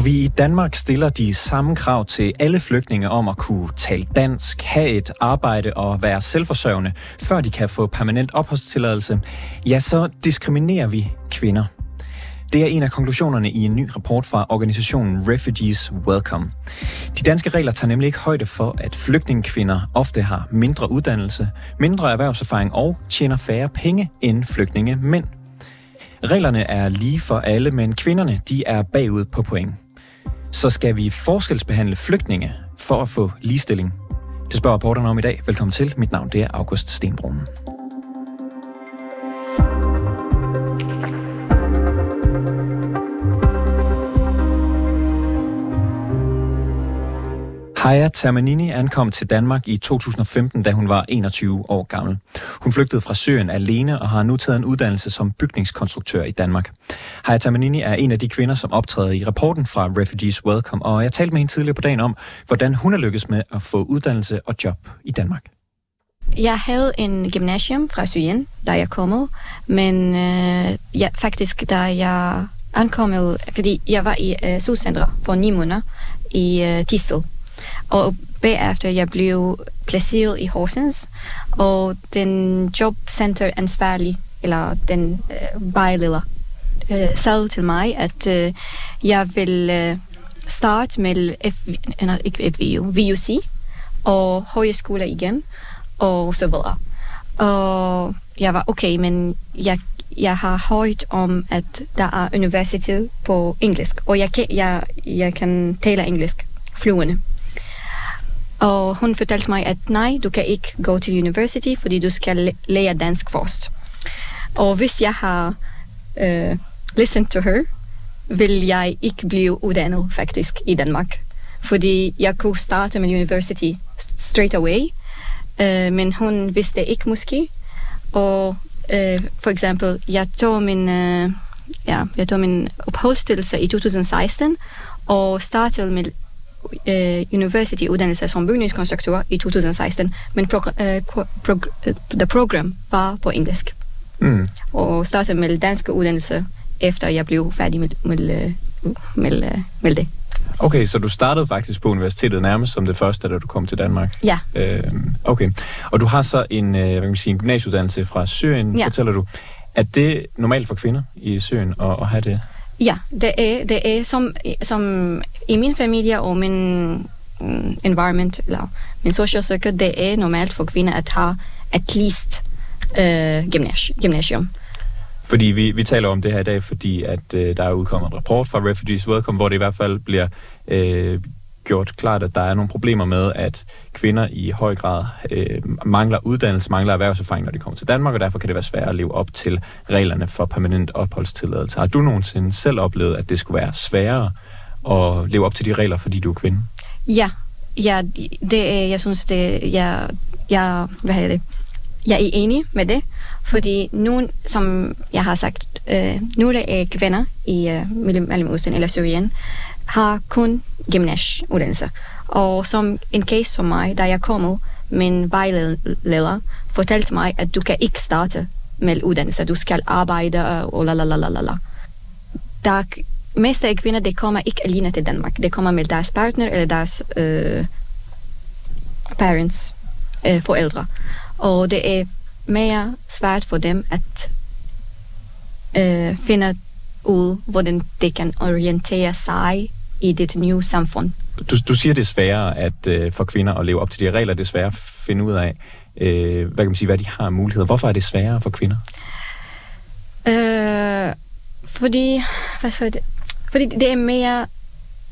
Når vi i Danmark stiller de samme krav til alle flygtninge om at kunne tale dansk, have et arbejde og være selvforsørgende, før de kan få permanent opholdstilladelse, ja, så diskriminerer vi kvinder. Det er en af konklusionerne i en ny rapport fra organisationen Refugees Welcome. De danske regler tager nemlig ikke højde for, at flygtningekvinder ofte har mindre uddannelse, mindre erhvervserfaring og tjener færre penge end flygtninge mænd. Reglerne er lige for alle, men kvinderne de er bagud på point. Så skal vi forskelsbehandle flygtninge for at få ligestilling? Det spørger rapporterne om i dag. Velkommen til. Mit navn det er August Stenbrunen. Haya Termanini ankom til Danmark i 2015, da hun var 21 år gammel. Hun flygtede fra Syrien alene og har nu taget en uddannelse som bygningskonstruktør i Danmark. Haya Termanini er en af de kvinder, som optræder i rapporten fra Refugees Welcome, og jeg talte med hende tidligere på dagen om, hvordan hun er lykkes med at få uddannelse og job i Danmark. Jeg havde en gymnasium fra Syrien, da jeg kom, men øh, ja, faktisk da jeg ankom, fordi jeg var i øh, solcentret for ni måneder i øh, Tistel, og bagefter jeg blev placeret i Horsens, og den jobcenter ansvarlig, eller den øh, vejleder, øh, sagde til mig, at øh, jeg vil øh, starte med F, nej, ikke FVU, VUC, og højskole igen, og så videre. Og jeg var okay, men jeg, jeg har hørt om, at der er universitet på engelsk, og jeg kan, jeg, jeg kan tale engelsk fluende. Og hun fortalte mig, at nej, du kan ikke gå til university, fordi du skal lære dansk først. Og hvis jeg har uh, listened to her, vil jeg ikke blive uddannet faktisk i Danmark. Fordi jeg kunne starte med university straight away, uh, men hun vidste ikke måske. Og uh, for eksempel, jeg tog min, uh, ja, jeg tog min opholdsstillelse i 2016 og startede med uh, university-uddannelse som bygningskonstruktør i 2016, men pro, uh, pro, uh, the program var på engelsk. Mm. Og startede med dansk uddannelse, efter jeg blev færdig med, med, med, med det. Okay, så du startede faktisk på universitetet nærmest som det første, da du kom til Danmark? Ja. Øh, okay, og du har så en, hvad kan man sige, en gymnasieuddannelse fra Syrien, ja. fortæller du. Er det normalt for kvinder i Syrien at, at have det? Ja, det er, det er som, som i min familie og min mm, environment, eller min social circle, det er normalt for kvinder at have at least øh, gymnasium. Fordi vi, vi taler om det her i dag, fordi at øh, der er udkommet en rapport fra Refugees Welcome, hvor det i hvert fald bliver øh, gjort klart, at der er nogle problemer med, at kvinder i høj grad øh, mangler uddannelse, mangler erhvervserfaring, når de kommer til Danmark, og derfor kan det være svært at leve op til reglerne for permanent opholdstilladelse. Har du nogensinde selv oplevet, at det skulle være sværere at leve op til de regler, fordi du er kvinde? Ja, ja det, jeg synes, det, jeg, jeg, hvad hedder det, jeg er enig med det, fordi nu, som jeg har sagt, øh, nu der er øh, kvinder i øh, Mellemøsten eller Syrien har kun gymnasieuddannelse. Og som en case som mig, da jeg kom, min vejleder fortalte mig, at du kan ikke starte med uddannelse. Du skal arbejde og la la la la la. Der mest af kvinder, de kommer ikke alene til Danmark. De kommer med deres partner eller deres øh, parents, øh, forældre. Og det er mere svært for dem at øh, finde ud, hvordan de kan orientere sig i det nye samfund. Du, du siger, det er sværere at, øh, for kvinder at leve op til de regler. Det er sværere at finde ud af, øh, hvad kan man sige, hvad de har muligheder. Hvorfor er det sværere for kvinder? Øh, fordi, hvad for det? Fordi det er mere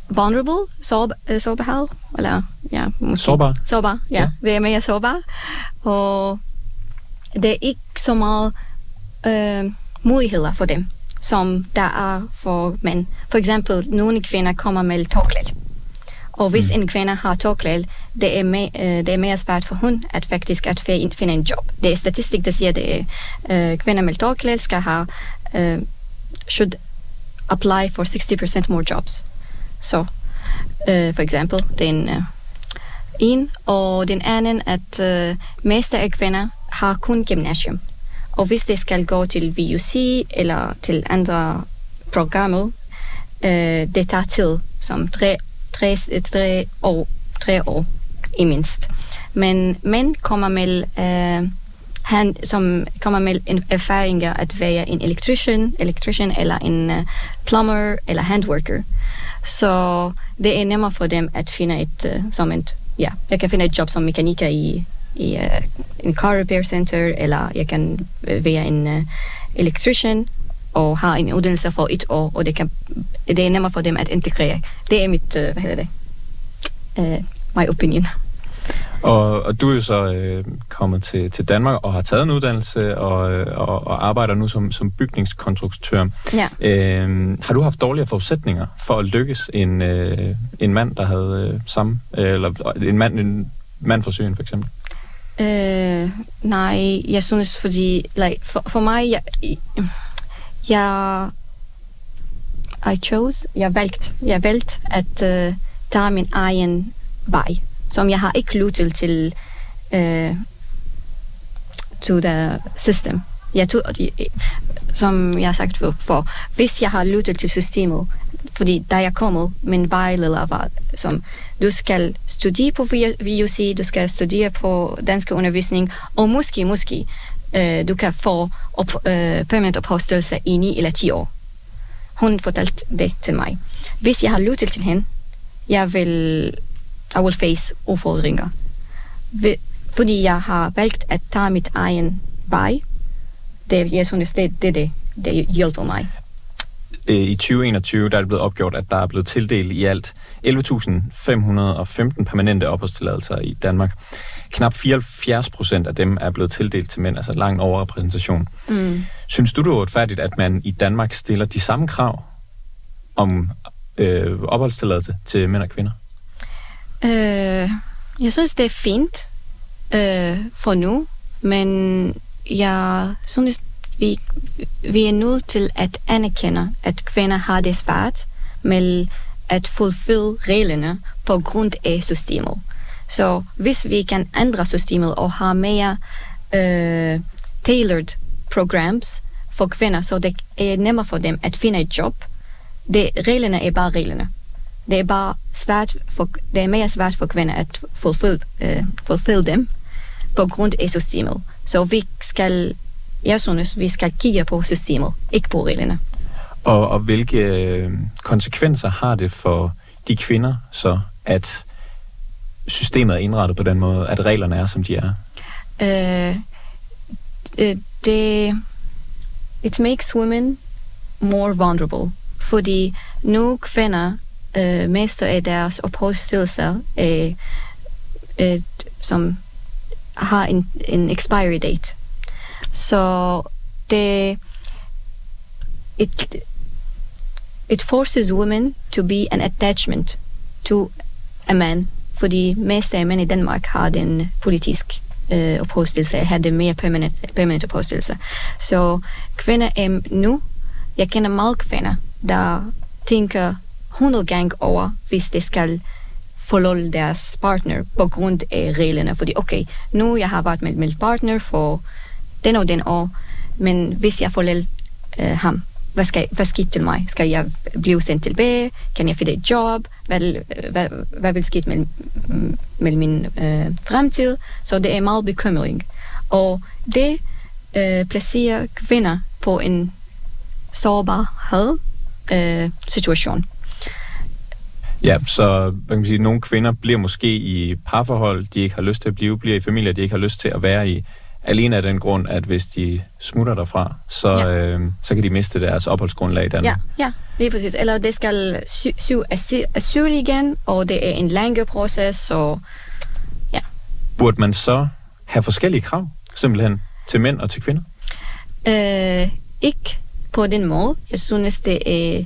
vulnerable, sårbar, øh, sårbarhed, eller ja, måske. Sårbar? Sårbar, ja. ja. Det er mere sårbar. Og det er ikke så meget øh, muligheder for dem som der er for mænd. For eksempel, nogle kvinder kommer med tårklæde. Og hvis mm. en kvinde har tårklæde, det er, mere, uh, det er mere svært for hun at faktisk at finde en job. Det er statistik, der siger, at uh, kvinder med tårklæde skal have, uh, should apply for 60% more jobs. Så, uh, for eksempel, den uh, en, og den anden, at uh, meste af kvinder har kun gymnasium. Og hvis det skal gå til VUC eller til andre programmer, øh, det tager tid. som tre, tre, tre, år, tre år i mindst. Men mænd kommer med, øh, han, som kommer med en erfaringer at være en electrician, electrician eller en uh, plumber eller handworker. Så det er nemmere for dem at finde et, uh, som et, ja, jeg kan finde et job som mekaniker i, i uh, en car repair center, eller jeg kan være en uh, electrician og har en uddannelse for et år, og det, kan, det er nemmere for dem at integrere. Det er mit, uh, hvad hedder det, uh, my opinion. Og, og du er jo så øh, kommet til, til Danmark og har taget en uddannelse og, øh, og, og arbejder nu som, som bygningskonstruktør. Ja. Øh, har du haft dårligere forudsætninger for at lykkes en, øh, en mand, der havde øh, samme, øh, eller en mand, en mand fra Syrien for eksempel? Øh, nej, jeg synes, fordi like, for, for mig, jeg, jeg I chose, jeg valgte, jeg valgte at uh, tage min egen vej som jeg har ikke lyttet til øh, to the system. Jeg tog, som jeg har sagt for, for, hvis jeg har lyttet til systemet, fordi da jeg kom, min vejleder var som, du skal studere på VUC, du skal studere på dansk undervisning, og måske, måske, øh, du kan få op, øh, permanent opholdsstørrelse i 9 eller 10 år. Hun fortalte det til mig. Hvis jeg har lyttet til hende, jeg vil i will face udfordringer. Fordi jeg har valgt at tage mit egen vej. Det, jeg synes, det, det, det, det hjælper mig. I 2021 der er det blevet opgjort, at der er blevet tildelt i alt 11.515 permanente opholdstilladelser i Danmark. Knap 74 procent af dem er blevet tildelt til mænd, altså lang overrepræsentation. Mm. Synes du, det er uretfærdigt, at man i Danmark stiller de samme krav om øh, opholdstilladelse til mænd og kvinder? Øh, jeg synes, det er fint øh, for nu, men jeg synes, vi, vi er nødt til at anerkende, at kvinder har det svært med at fulfylde reglerne på grund af systemet. Så hvis vi kan ændre systemet og have mere øh, tailored programs for kvinder, så det er nemmere for dem at finde et job, det, reglerne er bare reglerne det er bare svært for, det er mere svært for kvinder at fulfill, uh, fulfill dem på grund af systemet. Så vi skal, jeg synes, vi skal kigge på systemet, ikke på reglerne. Og, og hvilke øh, konsekvenser har det for de kvinder så, at systemet er indrettet på den måde, at reglerne er, som de er? Uh, det, it makes women more vulnerable, fordi nu kvinder øh, mester af deres opholdstilladelser, øh, øh, som har en, en expiry date. Så det it, it forces women to be an attachment to a man, fordi mest af mænd i Danmark har den politisk øh, opholdstilladelse, har det mere permanent, permanent opholdstilladelse. Så kvinder er nu, jeg kender mange kvinder, der tænker 100 gange over, hvis det skal forlade deres partner på grund af reglerne. Fordi okay, nu jeg har været med min partner for den og den år, men hvis jeg forlader øh, ham, hvad, skal, hvad sker til mig? Skal jeg blive sendt tilbage? Kan jeg finde et job? Hvad, øh, hvad, hvad vil ske med, med min øh, fremtid? Så det er meget bekymring. Og det øh, placerer kvinder på en sårbarhed øh, situation. Ja, så man kan sige, at nogle kvinder bliver måske i parforhold, de ikke har lyst til at blive, bliver i familier, de ikke har lyst til at være i, alene af den grund, at hvis de smutter derfra, så, ja. øh, så kan de miste deres opholdsgrundlag i Danmark. Ja, ja lige præcis. Eller det skal syge asyl igen, og det er en længere proces, og ja. Burde man så have forskellige krav, simpelthen, til mænd og til kvinder? Øh, ikke på den måde. Jeg synes, det er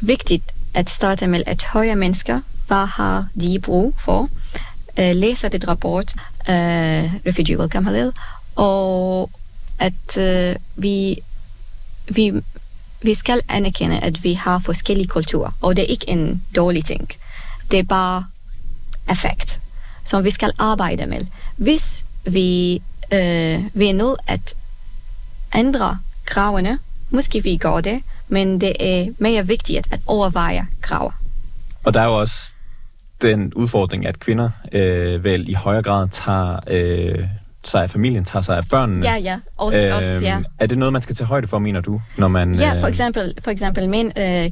vigtigt at starte med at høre mennesker, hvad har de brug for, uh, læser det rapport, uh, Refugee Welcome har lavet, og at uh, vi, vi, vi skal anerkende, at vi har forskellige kulturer, og det er ikke en dårlig ting. Det er bare effekt, som vi skal arbejde med. Hvis vi, uh, vi er nødt at ændre kravene, måske vi gør det, men det er mere vigtigt at overveje krav. Og der er jo også den udfordring, at kvinder øh, vel i højere grad tager øh, sig af familien, tager sig af børnene. Ja, ja. Også, øh, også, ja. Er det noget, man skal tage højde for, mener du? Når man, ja, for eksempel, for eksempel min, øh,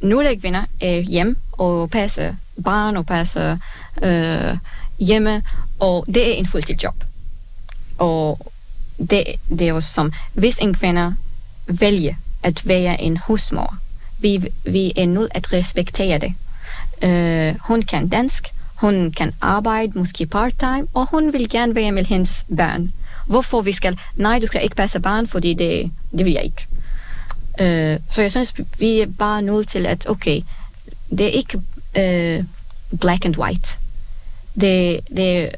nogle kvinder er hjem og passer barn og passer øh, hjemme, og det er en fuldtidsjob. Og det, det er også som, hvis en kvinde vælger at være en husmor, vi, vi er nødt at respektere det. Uh, hun kan dansk, hun kan arbejde måske part-time, og hun vil gerne være med hendes børn. Hvorfor vi skal, nej, du skal ikke passe barn, fordi det, det vil jeg ikke. Uh, så jeg synes, vi er bare nødt til at, okay, det er ikke uh, black and white. Det, det,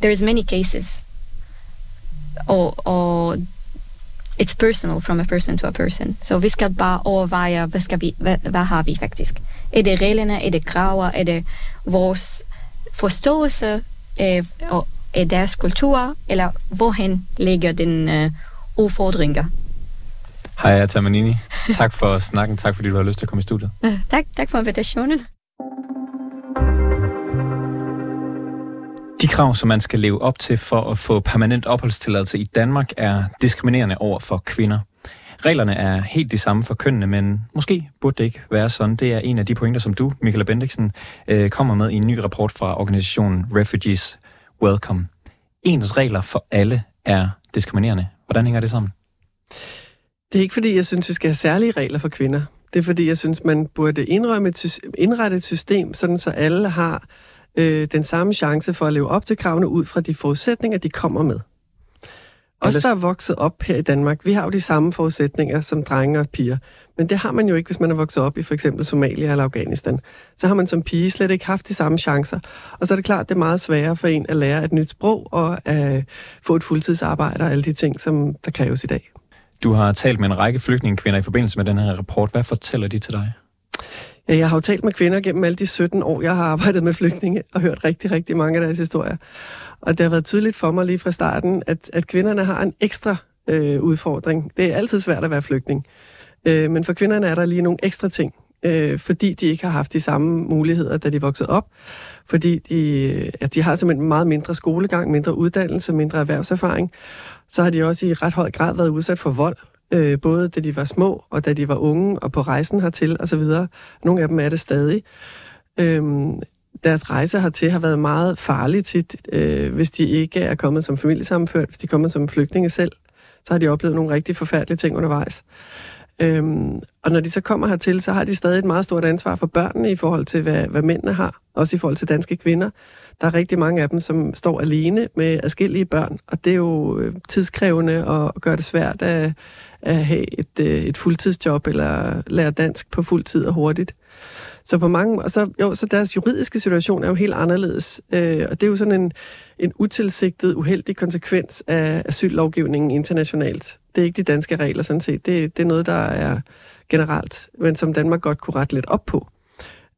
there is many cases. Og, og it's personal from a person to a person. Så vi skal bare overveje, hvad, skal vi, hvad, hvad har vi faktisk? Er det reglerne, er det krav, er det vores forståelse af, af deres kultur, eller hvorhen ligger den uh, udfordringer? Hej, Tamanini. Tak for snakken. Tak fordi du har lyst til at komme i studiet. Uh, tak, tak for invitationen. Krav, som man skal leve op til for at få permanent opholdstilladelse i Danmark, er diskriminerende over for kvinder. Reglerne er helt de samme for kønnene, men måske burde det ikke være sådan. Det er en af de pointer, som du, Michael Bendiksen, øh, kommer med i en ny rapport fra organisationen Refugees Welcome. Ens regler for alle er diskriminerende. Hvordan hænger det sammen? Det er ikke fordi, jeg synes, vi skal have særlige regler for kvinder. Det er fordi, jeg synes, man burde indrømme et, indrette et system, sådan så alle har øh, den samme chance for at leve op til kravene ud fra de forudsætninger, de kommer med. Os, der er vokset op her i Danmark, vi har jo de samme forudsætninger som drenge og piger. Men det har man jo ikke, hvis man er vokset op i for eksempel Somalia eller Afghanistan. Så har man som pige slet ikke haft de samme chancer. Og så er det klart, det er meget sværere for en at lære et nyt sprog og at øh, få et fuldtidsarbejde og alle de ting, som der kræves i dag. Du har talt med en række flygtningekvinder i forbindelse med den her rapport. Hvad fortæller de til dig? Øh, jeg har jo talt med kvinder gennem alle de 17 år, jeg har arbejdet med flygtninge, og hørt rigtig, rigtig mange af deres historier. Og det har været tydeligt for mig lige fra starten, at, at kvinderne har en ekstra øh, udfordring. Det er altid svært at være flygtning. Øh, men for kvinderne er der lige nogle ekstra ting, øh, fordi de ikke har haft de samme muligheder, da de voksede op. Fordi de, ja, de har simpelthen meget mindre skolegang, mindre uddannelse, mindre erhvervserfaring. Så har de også i ret høj grad været udsat for vold, øh, både da de var små, og da de var unge, og på rejsen hertil osv. Nogle af dem er det stadig. Øhm, deres rejse hertil har været meget farlig tit, øh, hvis de ikke er kommet som familiesammenført, hvis de er kommet som flygtninge selv, så har de oplevet nogle rigtig forfærdelige ting undervejs. Øhm, og når de så kommer hertil, så har de stadig et meget stort ansvar for børnene i forhold til, hvad, hvad mændene har, også i forhold til danske kvinder. Der er rigtig mange af dem, som står alene med adskillige børn, og det er jo øh, tidskrævende og gør det svært at, at have et, øh, et fuldtidsjob eller lære dansk på fuld tid og hurtigt. Så på mange, og så, jo, så deres juridiske situation er jo helt anderledes. Øh, og det er jo sådan en, en utilsigtet, uheldig konsekvens af asyllovgivningen internationalt. Det er ikke de danske regler sådan set. Det, det er noget, der er generelt, men som Danmark godt kunne rette lidt op på.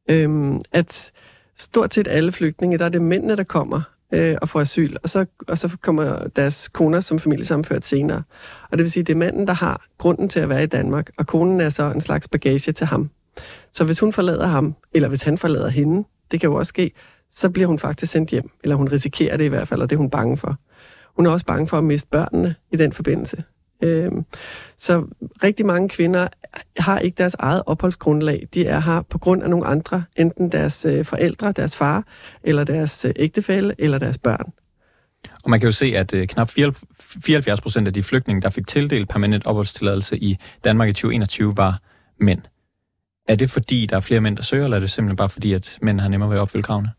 Øhm, at stort set alle flygtninge, der er det mændene, der kommer øh, og får asyl, og så, og så kommer deres koner som familiesamført senere. Og det vil sige, det er manden, der har grunden til at være i Danmark, og konen er så en slags bagage til ham. Så hvis hun forlader ham, eller hvis han forlader hende, det kan jo også ske, så bliver hun faktisk sendt hjem, eller hun risikerer det i hvert fald, og det er hun bange for. Hun er også bange for at miste børnene i den forbindelse. Øhm, så rigtig mange kvinder har ikke deres eget opholdsgrundlag. De er her på grund af nogle andre, enten deres øh, forældre, deres far, eller deres øh, ægtefælle, eller deres børn. Og man kan jo se, at øh, knap 74 procent af de flygtninge, der fik tildelt permanent opholdstilladelse i Danmark i 2021, var mænd. Er det fordi, der er flere mænd, der søger, eller er det simpelthen bare fordi, at mænd har nemmere ved at opfylde kravene?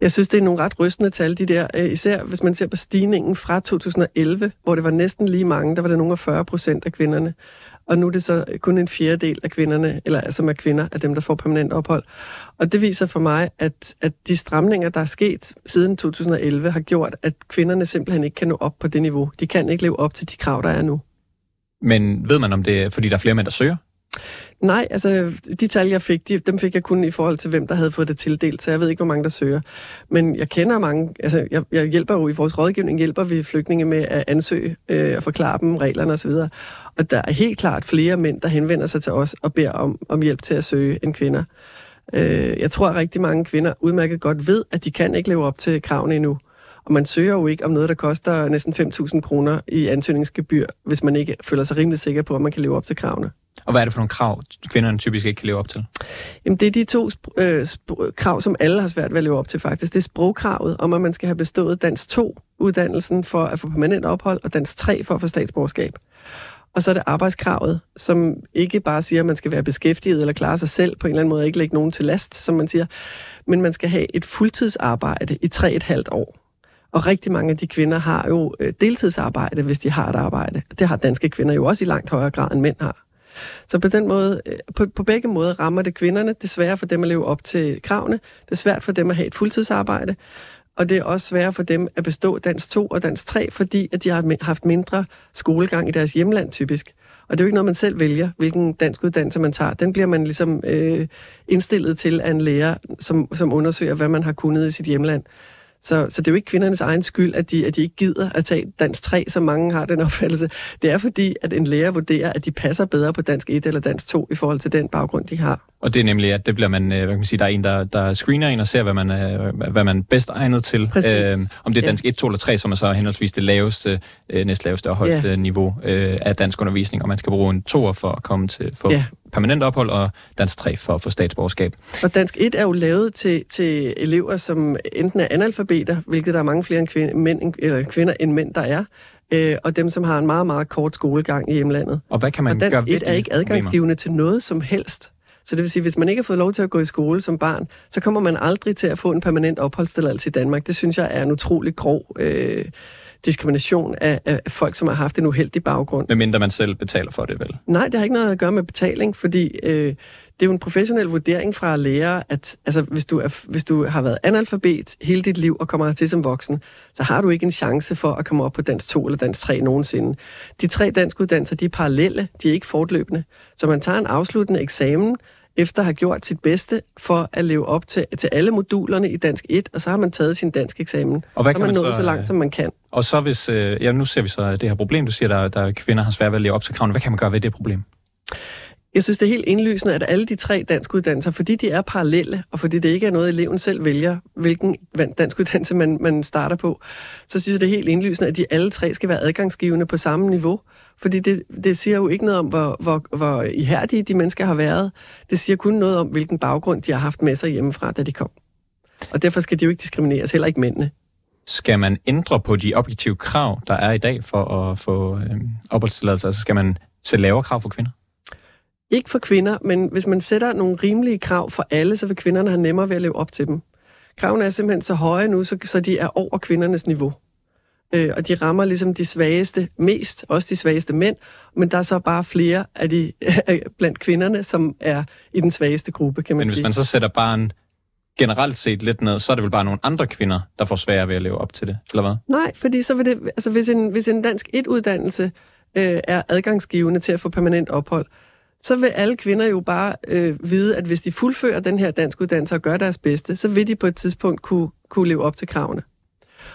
Jeg synes, det er nogle ret rystende tal, de der. Øh, især hvis man ser på stigningen fra 2011, hvor det var næsten lige mange, der var det nogle af 40 procent af kvinderne. Og nu er det så kun en fjerdedel af kvinderne, eller altså, som er kvinder, af dem, der får permanent ophold. Og det viser for mig, at, at de stramninger, der er sket siden 2011, har gjort, at kvinderne simpelthen ikke kan nå op på det niveau. De kan ikke leve op til de krav, der er nu. Men ved man, om det er, fordi der er flere mænd, der søger? Nej, altså de tal, jeg fik, de, dem fik jeg kun i forhold til, hvem der havde fået det tildelt, så jeg ved ikke, hvor mange der søger. Men jeg kender mange, altså jeg, jeg hjælper jo i vores rådgivning, hjælper vi flygtninge med at ansøge øh, og forklare dem reglerne osv. Og der er helt klart flere mænd, der henvender sig til os og beder om, om hjælp til at søge end kvinder. Øh, jeg tror, at rigtig mange kvinder udmærket godt ved, at de kan ikke leve op til kravene endnu. Og man søger jo ikke om noget, der koster næsten 5.000 kroner i ansøgningsgebyr, hvis man ikke føler sig rimelig sikker på, at man kan leve op til kravene. Og hvad er det for nogle krav, kvinderne typisk ikke kan leve op til? Jamen, det er de to sp- øh, sp- krav, som alle har svært ved at leve op til faktisk. Det er sprogkravet om, at man skal have bestået dansk 2-uddannelsen for at få permanent ophold, og dansk 3 for at få statsborgerskab. Og så er det arbejdskravet, som ikke bare siger, at man skal være beskæftiget eller klare sig selv på en eller anden måde, ikke lægge nogen til last, som man siger, men man skal have et fuldtidsarbejde i 3,5 år. Og rigtig mange af de kvinder har jo øh, deltidsarbejde, hvis de har et arbejde. Det har danske kvinder jo også i langt højere grad, end mænd har. Så på den måde, øh, på, på begge måder rammer det kvinderne. Det er svært for dem at leve op til kravene. Det er svært for dem at have et fuldtidsarbejde. Og det er også svært for dem at bestå dansk 2 og dansk 3, fordi at de har haft mindre skolegang i deres hjemland typisk. Og det er jo ikke noget, man selv vælger, hvilken dansk uddannelse man tager. Den bliver man ligesom øh, indstillet til af en lærer, som, som undersøger, hvad man har kunnet i sit hjemland. Så, så det er jo ikke kvindernes egen skyld, at de, at de ikke gider at tage dansk 3, som mange har den opfattelse. Det er fordi, at en lærer vurderer, at de passer bedre på dansk 1 eller dansk 2 i forhold til den baggrund, de har. Og det er nemlig, at det bliver man, øh, hvad kan man sige, der er en, der, der screener en og ser, hvad man er, hvad man er bedst egnet til. Øh, om det er dansk 1, 2 eller 3, som er så henholdsvis det laveste, øh, næstlaveste og højeste ja. niveau øh, af dansk undervisning, og man skal bruge en toer for at komme til få ja. Permanent ophold, og dansk 3 for at få statsborgerskab. Og dansk 1 er jo lavet til, til elever, som enten er analfabeter, hvilket der er mange flere end kvinder, mænd, eller kvinder end mænd, der er, øh, og dem, som har en meget, meget kort skolegang i hjemlandet. Og hvad kan man og dansk gøre ved 1 er ikke adgangsgivende problemer? til noget som helst. Så det vil sige, hvis man ikke har fået lov til at gå i skole som barn, så kommer man aldrig til at få en permanent opholdstilladelse i Danmark. Det synes jeg er en utrolig grov øh, diskrimination af, af folk, som har haft en uheldig baggrund. Medmindre man selv betaler for det, vel? Nej, det har ikke noget at gøre med betaling, fordi øh, det er jo en professionel vurdering fra læger, at altså, hvis, du er, hvis du har været analfabet hele dit liv og kommer hertil som voksen, så har du ikke en chance for at komme op på dansk 2 eller dansk 3 nogensinde. De tre danske uddannelser, de er parallelle, de er ikke fortløbende. Så man tager en afsluttende eksamen, efter at have gjort sit bedste for at leve op til, til alle modulerne i dansk 1, og så har man taget sin dansk eksamen. Og hvad så kan man nået så, så langt, som man kan. Og så hvis, øh, ja, nu ser vi så det her problem, du siger, der, der kvinder har svært ved at leve op til kravene. Hvad kan man gøre ved det problem? Jeg synes, det er helt indlysende, at alle de tre dansk uddannelser, fordi de er parallelle, og fordi det ikke er noget, eleven selv vælger, hvilken dansk uddannelse man, man starter på, så synes jeg, det er helt indlysende, at de alle tre skal være adgangsgivende på samme niveau. Fordi det, det siger jo ikke noget om, hvor, hvor, hvor ihærdige de mennesker har været. Det siger kun noget om, hvilken baggrund de har haft med sig hjemmefra, da de kom. Og derfor skal de jo ikke diskrimineres, heller ikke mændene. Skal man ændre på de objektive krav, der er i dag for at få øh, opholdstilladelse? Altså skal man sætte lavere krav for kvinder? Ikke for kvinder, men hvis man sætter nogle rimelige krav for alle, så vil kvinderne have nemmere ved at leve op til dem. Kravene er simpelthen så høje nu, så, så de er over kvindernes niveau. Øh, og de rammer ligesom de svageste mest, også de svageste mænd, men der er så bare flere af de blandt kvinderne, som er i den svageste gruppe, kan man Men hvis sige. man så sætter bare en generelt set lidt ned, så er det vel bare nogle andre kvinder, der får sværere ved at leve op til det, eller hvad? Nej, fordi så vil det, altså hvis en, hvis en dansk et-uddannelse øh, er adgangsgivende til at få permanent ophold, så vil alle kvinder jo bare øh, vide, at hvis de fuldfører den her dansk uddannelse og gør deres bedste, så vil de på et tidspunkt kunne, kunne leve op til kravene.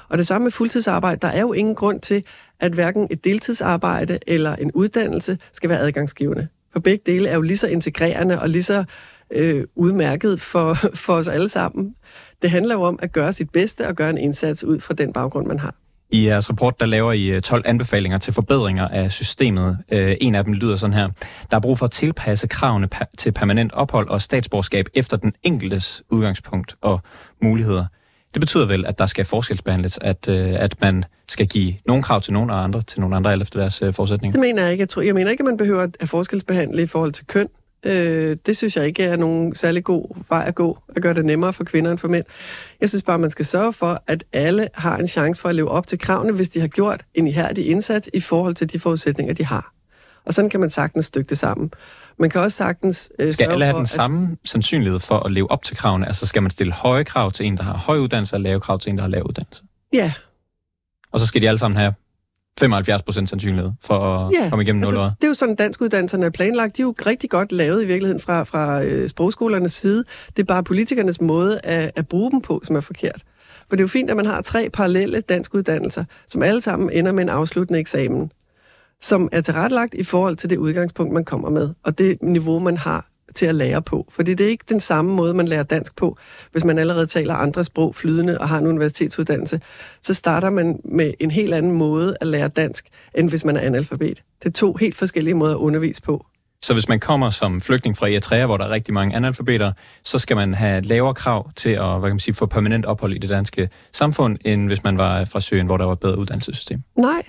Og det samme med fuldtidsarbejde. Der er jo ingen grund til, at hverken et deltidsarbejde eller en uddannelse skal være adgangsgivende. For begge dele er jo lige så integrerende og lige så øh, udmærket for, for os alle sammen. Det handler jo om at gøre sit bedste og gøre en indsats ud fra den baggrund, man har. I jeres rapport, der laver I øh, 12 anbefalinger til forbedringer af systemet. Øh, en af dem lyder sådan her. Der er brug for at tilpasse kravene til permanent ophold og statsborgerskab efter den enkeltes udgangspunkt og muligheder. Det betyder vel, at der skal forskelsbehandles, at, øh, at man skal give nogle krav til nogle og andre til nogle andre, efter deres forudsætninger? Det mener jeg ikke. Jeg, tror, jeg mener ikke, at man behøver at forskelsbehandle i forhold til køn. Øh, det synes jeg ikke er nogen særlig god vej at gå, at gøre det nemmere for kvinder end for mænd. Jeg synes bare, man skal sørge for, at alle har en chance for at leve op til kravene, hvis de har gjort en ihærdig indsats i forhold til de forudsætninger, de har. Og sådan kan man sagtens stykke det sammen. Man kan også sagtens... Øh, skal alle have den at... samme sandsynlighed for at leve op til kravene? Altså skal man stille høje krav til en, der har høj uddannelse, og lave krav til en, der har lav uddannelse? Ja. Og så skal de alle sammen have 75 procent sandsynlighed for at ja, komme igennem 0 altså, Det er jo sådan, dansk uddannelserne er planlagt. De er jo rigtig godt lavet i virkeligheden fra, fra øh, sprogskolernes side. Det er bare politikernes måde at, at bruge dem på, som er forkert. For det er jo fint, at man har tre parallelle dansk uddannelser, som alle sammen ender med en afsluttende eksamen, som er tilrettelagt i forhold til det udgangspunkt, man kommer med, og det niveau, man har til at lære på. Fordi det er ikke den samme måde, man lærer dansk på. Hvis man allerede taler andre sprog flydende og har en universitetsuddannelse, så starter man med en helt anden måde at lære dansk, end hvis man er analfabet. Det er to helt forskellige måder at undervise på. Så hvis man kommer som flygtning fra Eritrea, hvor der er rigtig mange analfabeter, så skal man have lavere krav til at hvad kan man sige, få permanent ophold i det danske samfund, end hvis man var fra Syrien, hvor der var et bedre uddannelsessystem? Nej.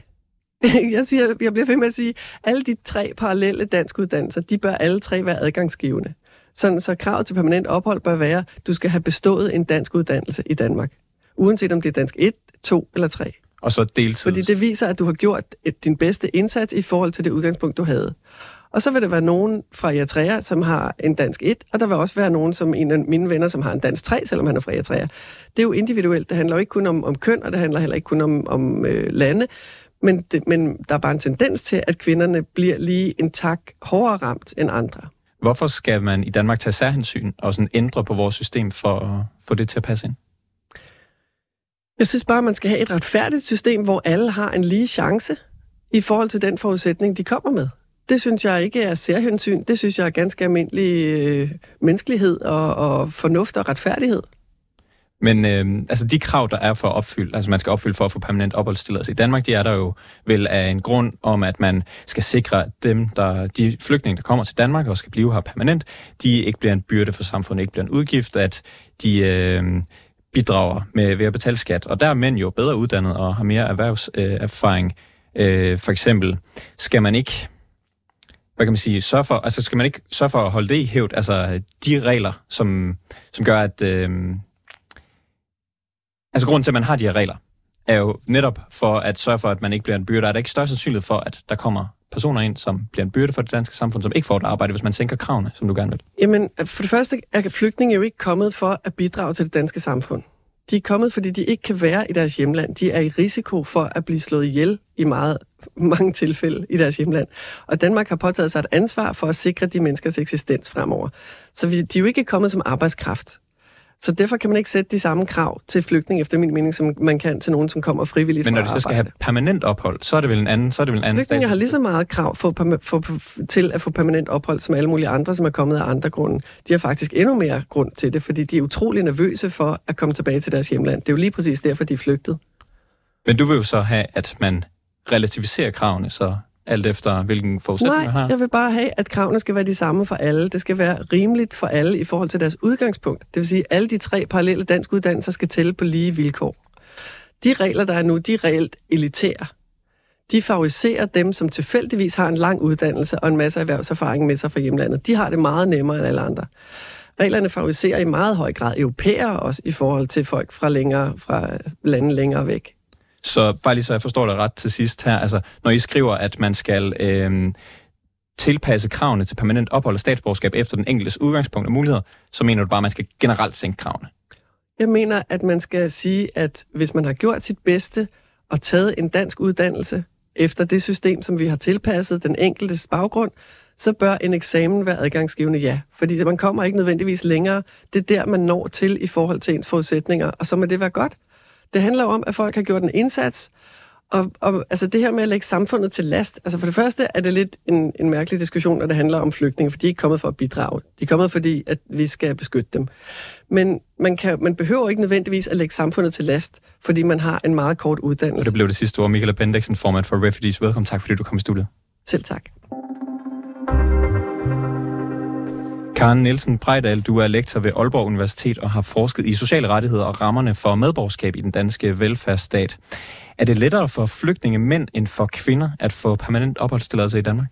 Jeg, siger, jeg bliver ved med at sige, at alle de tre parallelle danske uddannelser, de bør alle tre være adgangsgivende. Sådan, så kravet til permanent ophold bør være, at du skal have bestået en dansk uddannelse i Danmark. Uanset om det er dansk 1, 2 eller 3. Og så deltid. Fordi det viser, at du har gjort et, din bedste indsats i forhold til det udgangspunkt, du havde. Og så vil der være nogen fra Eritrea, som har en dansk 1, og der vil også være nogen, som en af mine venner, som har en dansk 3, selvom han er fra Eritrea. Det er jo individuelt. Det handler jo ikke kun om, om køn, og det handler heller ikke kun om, om øh, lande. Men, det, men der er bare en tendens til, at kvinderne bliver lige en tak hårdere ramt end andre. Hvorfor skal man i Danmark tage særhensyn og sådan ændre på vores system for at få det til at passe ind? Jeg synes bare, man skal have et retfærdigt system, hvor alle har en lige chance i forhold til den forudsætning, de kommer med. Det synes jeg ikke er særhensyn. Det synes jeg er ganske almindelig øh, menneskelighed og, og fornuft og retfærdighed. Men øh, altså de krav, der er for at opfylde, altså man skal opfylde for at få permanent opholdstilladelse i Danmark, de er der jo vel af en grund om, at man skal sikre, at dem, der, de flygtninge, der kommer til Danmark og skal blive her permanent, de ikke bliver en byrde for samfundet, ikke bliver en udgift, at de øh, bidrager med, ved at betale skat. Og der er mænd jo bedre uddannet og har mere erhvervserfaring. Øh, øh, for eksempel skal man ikke hvad kan man sige, sørge for, altså skal man ikke sørge for at holde det i hævd, altså de regler, som, som gør, at, øh, altså grunden til, at man har de her regler, er jo netop for at sørge for, at man ikke bliver en byrde. Er der ikke større sandsynlighed for, at der kommer personer ind, som bliver en byrde for det danske samfund, som ikke får et arbejde, hvis man sænker kravene, som du gerne vil? Jamen, for det første er flygtninge jo ikke kommet for at bidrage til det danske samfund. De er kommet, fordi de ikke kan være i deres hjemland. De er i risiko for at blive slået ihjel i meget mange tilfælde i deres hjemland. Og Danmark har påtaget sig et ansvar for at sikre de menneskers eksistens fremover. Så vi, de er jo ikke kommet som arbejdskraft. Så derfor kan man ikke sætte de samme krav til flygtning, efter min mening, som man kan til nogen, som kommer frivilligt Men når de så skal have permanent ophold, så er det vel en anden, så er det vel en anden Flygtninge har lige så meget krav for, for, for, til at få permanent ophold, som alle mulige andre, som er kommet af andre grunde. De har faktisk endnu mere grund til det, fordi de er utrolig nervøse for at komme tilbage til deres hjemland. Det er jo lige præcis derfor, de er flygtet. Men du vil jo så have, at man relativiserer kravene, så alt efter hvilken forudsætning man har? jeg vil bare have, at kravene skal være de samme for alle. Det skal være rimeligt for alle i forhold til deres udgangspunkt. Det vil sige, at alle de tre parallelle danske uddannelser skal tælle på lige vilkår. De regler, der er nu, de er reelt elitære. De favoriserer dem, som tilfældigvis har en lang uddannelse og en masse erhvervserfaring med sig fra hjemlandet. De har det meget nemmere end alle andre. Reglerne favoriserer i meget høj grad europæere også i forhold til folk fra, længere, fra lande længere væk. Så bare lige så jeg forstår det ret til sidst her, altså når I skriver, at man skal øh, tilpasse kravene til permanent ophold og statsborgerskab efter den enkeltes udgangspunkt og muligheder, så mener du bare, at man skal generelt sænke kravene? Jeg mener, at man skal sige, at hvis man har gjort sit bedste og taget en dansk uddannelse efter det system, som vi har tilpasset den enkeltes baggrund, så bør en eksamen være adgangsgivende, ja. Fordi man kommer ikke nødvendigvis længere. Det er der, man når til i forhold til ens forudsætninger, og så må det være godt. Det handler om, at folk har gjort en indsats, og, og altså det her med at lægge samfundet til last, altså for det første er det lidt en, en mærkelig diskussion, når det handler om flygtninge, for de er ikke kommet for at bidrage. De er kommet fordi, at vi skal beskytte dem. Men man, kan, man behøver ikke nødvendigvis at lægge samfundet til last, fordi man har en meget kort uddannelse. Og det blev det sidste ord. Michael Bendiksen, formand for Refugees. Velkommen. Tak fordi du kom i studiet. Selv tak. Karen Nielsen Brejdal, du er lektor ved Aalborg Universitet og har forsket i sociale rettigheder og rammerne for medborgerskab i den danske velfærdsstat. Er det lettere for flygtninge mænd end for kvinder at få permanent opholdstilladelse i Danmark?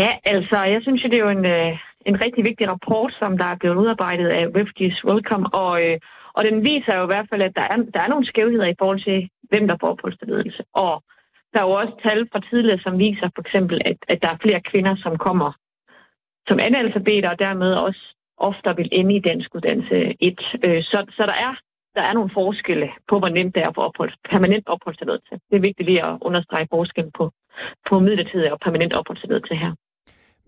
Ja, altså, jeg synes det er jo en, øh, en rigtig vigtig rapport, som der er blevet udarbejdet af Refugees Welcome, og, øh, og den viser jo i hvert fald, at der er, der er nogle skævheder i forhold til, hvem der får opholdstilladelse. Og der er jo også tal fra tidligere, som viser for eksempel, at, at der er flere kvinder, som kommer som analfabeter, og dermed også ofte vil ende i dansk uddannelse 1. Øh, så, så der er der er nogle forskelle på, hvor nemt det er at få ophold, permanent opholdstilladelse. Det er vigtigt lige at understrege forskellen på, på midlertidig og permanent opholdstilladelse her.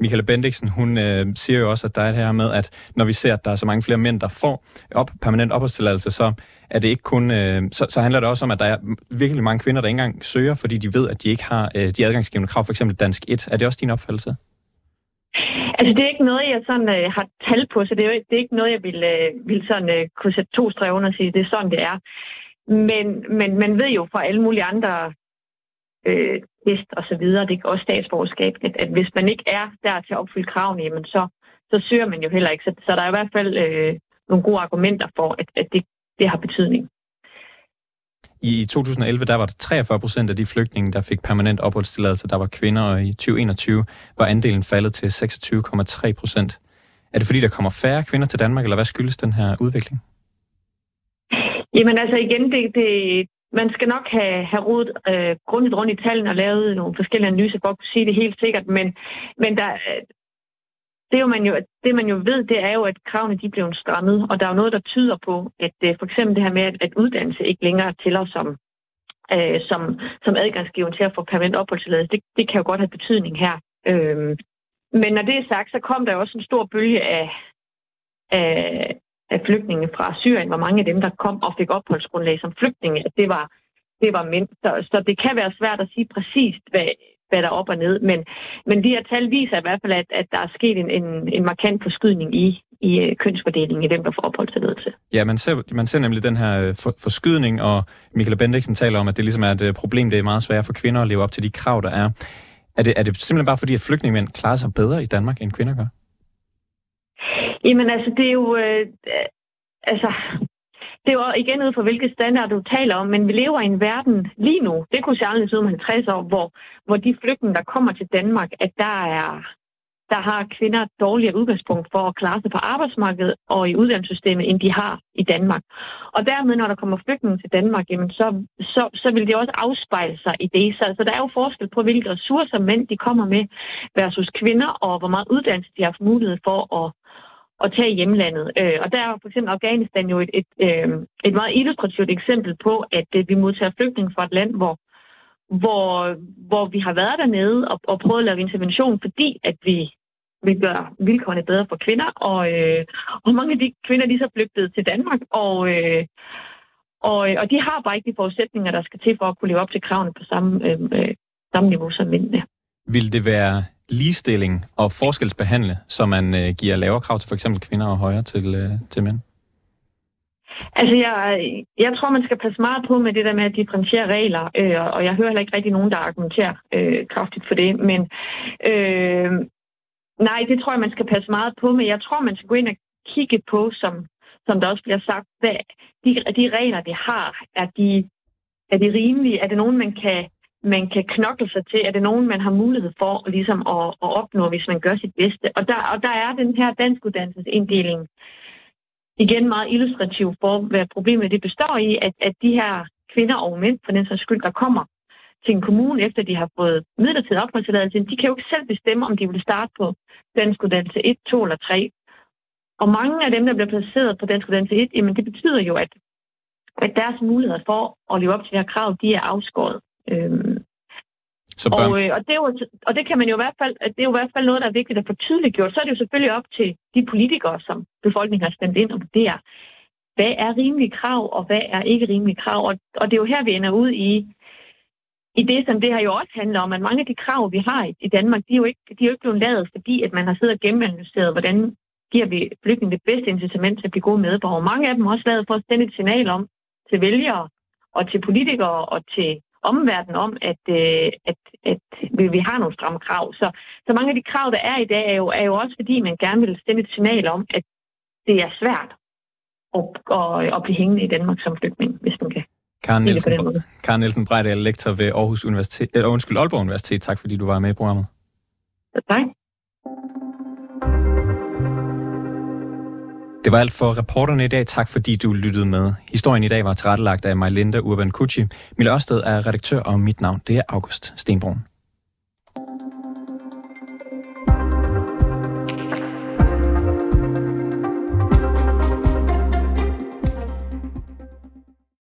Michael Bendiksen, hun øh, siger jo også, at der er det her med, at når vi ser, at der er så mange flere mænd, der får op, permanent opholdstilladelse, så er det ikke kun, øh, så, så handler det også om, at der er virkelig mange kvinder, der ikke engang søger, fordi de ved, at de ikke har øh, de adgangsgivende krav, for eksempel dansk 1. Er det også din opfattelse? Altså, det er ikke noget, jeg sådan øh, har tal på, så det er, jo, det er ikke noget, jeg vil, øh, vil sådan, øh, kunne sætte to streger under og sige, det er sådan, det er. Men, men man ved jo fra alle mulige andre øh, test og så videre, det er også statsborgerskab, at, at hvis man ikke er der til at opfylde kravene, jamen så, så søger man jo heller ikke. Så, så der er i hvert fald øh, nogle gode argumenter for, at, at det, det har betydning. I 2011 der var der 43 procent af de flygtninge, der fik permanent opholdstilladelse, der var kvinder, og i 2021 var andelen faldet til 26,3 procent. Er det fordi, der kommer færre kvinder til Danmark, eller hvad skyldes den her udvikling? Jamen altså igen, det, det, man skal nok have, have rodet øh, grundigt rundt i tallene og lavet nogle forskellige analyser for at kunne sige det helt sikkert, men, men der, det, jo man jo, det man jo ved, det er jo, at kravene de blev strammet, og der er jo noget, der tyder på, at øh, for eksempel det her med, at, at uddannelse ikke længere tæller som, øh, som, som adgangsgiven til at få permanent opholdstilladelse, det, det kan jo godt have betydning her. Øh, men når det er sagt, så kom der jo også en stor bølge af, af, af flygtninge fra Syrien, hvor mange af dem, der kom og fik opholdsgrundlag som flygtninge, at det var, det var mænd. Så, så det kan være svært at sige præcist, hvad, hvad der er op og ned. Men, men de her tal viser i hvert fald, at, at der er sket en, en, en markant forskydning i, i øh, kønsfordelingen i dem, der får opholdstilladelse. Ja, man ser, man ser nemlig den her øh, for, forskydning, og Michael Bendiksen taler om, at det ligesom er et øh, problem, det er meget svært for kvinder at leve op til de krav, der er. Er det, er det simpelthen bare fordi, at flygtningemænd klarer sig bedre i Danmark, end kvinder gør? Jamen altså, det er jo... Øh, altså, det var igen ud fra, hvilke standarder du taler om, men vi lever i en verden lige nu, det kunne se ud om 50 år, hvor, hvor de flygtninge, der kommer til Danmark, at der er der har kvinder et dårligere udgangspunkt for at klare sig på arbejdsmarkedet og i uddannelsessystemet, end de har i Danmark. Og dermed, når der kommer flygtninge til Danmark, jamen så, så, så vil det også afspejle sig i det. Så, så der er jo forskel på, hvilke ressourcer mænd de kommer med versus kvinder, og hvor meget uddannelse de har haft mulighed for at, at tage hjemlandet. Øh, og der er for eksempel Afghanistan jo et, et, øh, et meget illustrativt eksempel på, at øh, vi modtager flygtninge fra et land, hvor, hvor, hvor vi har været dernede og, og prøvet at lave intervention, fordi at vi vil gøre vilkårene bedre for kvinder. Og, øh, og mange af de kvinder, de er så flygtet til Danmark, og, øh, og, og de har bare ikke de forudsætninger, der skal til for at kunne leve op til kravene på samme, øh, øh samme niveau som mændene. Vil det være ligestilling og forskelsbehandle, så man øh, giver lavere krav til for eksempel kvinder og højere til, øh, til mænd? Altså, jeg, jeg tror, man skal passe meget på med det der med at differentiere regler, øh, og jeg hører heller ikke rigtig nogen, der argumenterer øh, kraftigt for det, men øh, nej, det tror jeg, man skal passe meget på med. Jeg tror, man skal gå ind og kigge på, som, som der også bliver sagt, hvad de, de regler, vi har, er de, er de rimelige? Er det nogen, man kan man kan knokle sig til? Er det nogen, man har mulighed for ligesom at, at opnå, hvis man gør sit bedste? Og der, og der er den her danskuddannelsesinddeling igen meget illustrativ for, hvad problemet det består i, at, at de her kvinder og mænd, for den sags skyld, der kommer til en kommune, efter de har fået midlertidig opholdstilladelse, de kan jo ikke selv bestemme, om de vil starte på danskuddannelse 1, 2 eller 3. Og mange af dem, der bliver placeret på danskuddannelse 1, jamen det betyder jo, at, at deres muligheder for at leve op til det her krav, de er afskåret. Øhm, så børn... og, øh, og, det er jo, altså- og det kan man jo i hvert fald, det er jo i hvert fald noget, der er vigtigt at få tydeligt gjort. Så er det jo selvfølgelig op til de politikere, som befolkningen har stemt ind og er. hvad er rimelige krav, og hvad er ikke rimelige krav. Og, og det er jo her, vi ender ud i, i det, som det her jo også handler om, at mange af de krav, vi har i, i Danmark, de er, jo ikke, de er jo ikke blevet lavet, fordi at man har siddet og gennemanalyseret, hvordan giver vi flygtninge det bedste incitament til at blive gode medborgere. Mange af dem er også lavet for at sende et signal om til vælgere og til politikere og til omverdenen om, at, øh, at, at vi, vi har nogle stramme krav. Så, så mange af de krav, der er i dag, er jo, er jo også fordi, man gerne vil sende et signal om, at det er svært at, at, at blive hængende i Danmark som flygtning, hvis man kan. Karen Nielsen, Karen Nielsen Brejdal, lektor ved Aarhus Universitet, øh, undskyld, Aalborg Universitet. Tak fordi du var med i programmet. Tak. Det var alt for reporterne i dag. Tak fordi du lyttede med. Historien i dag var tilrettelagt af Majlinda Urban Kucci. Mille Ørsted er redaktør, og mit navn det er August Stenbrun.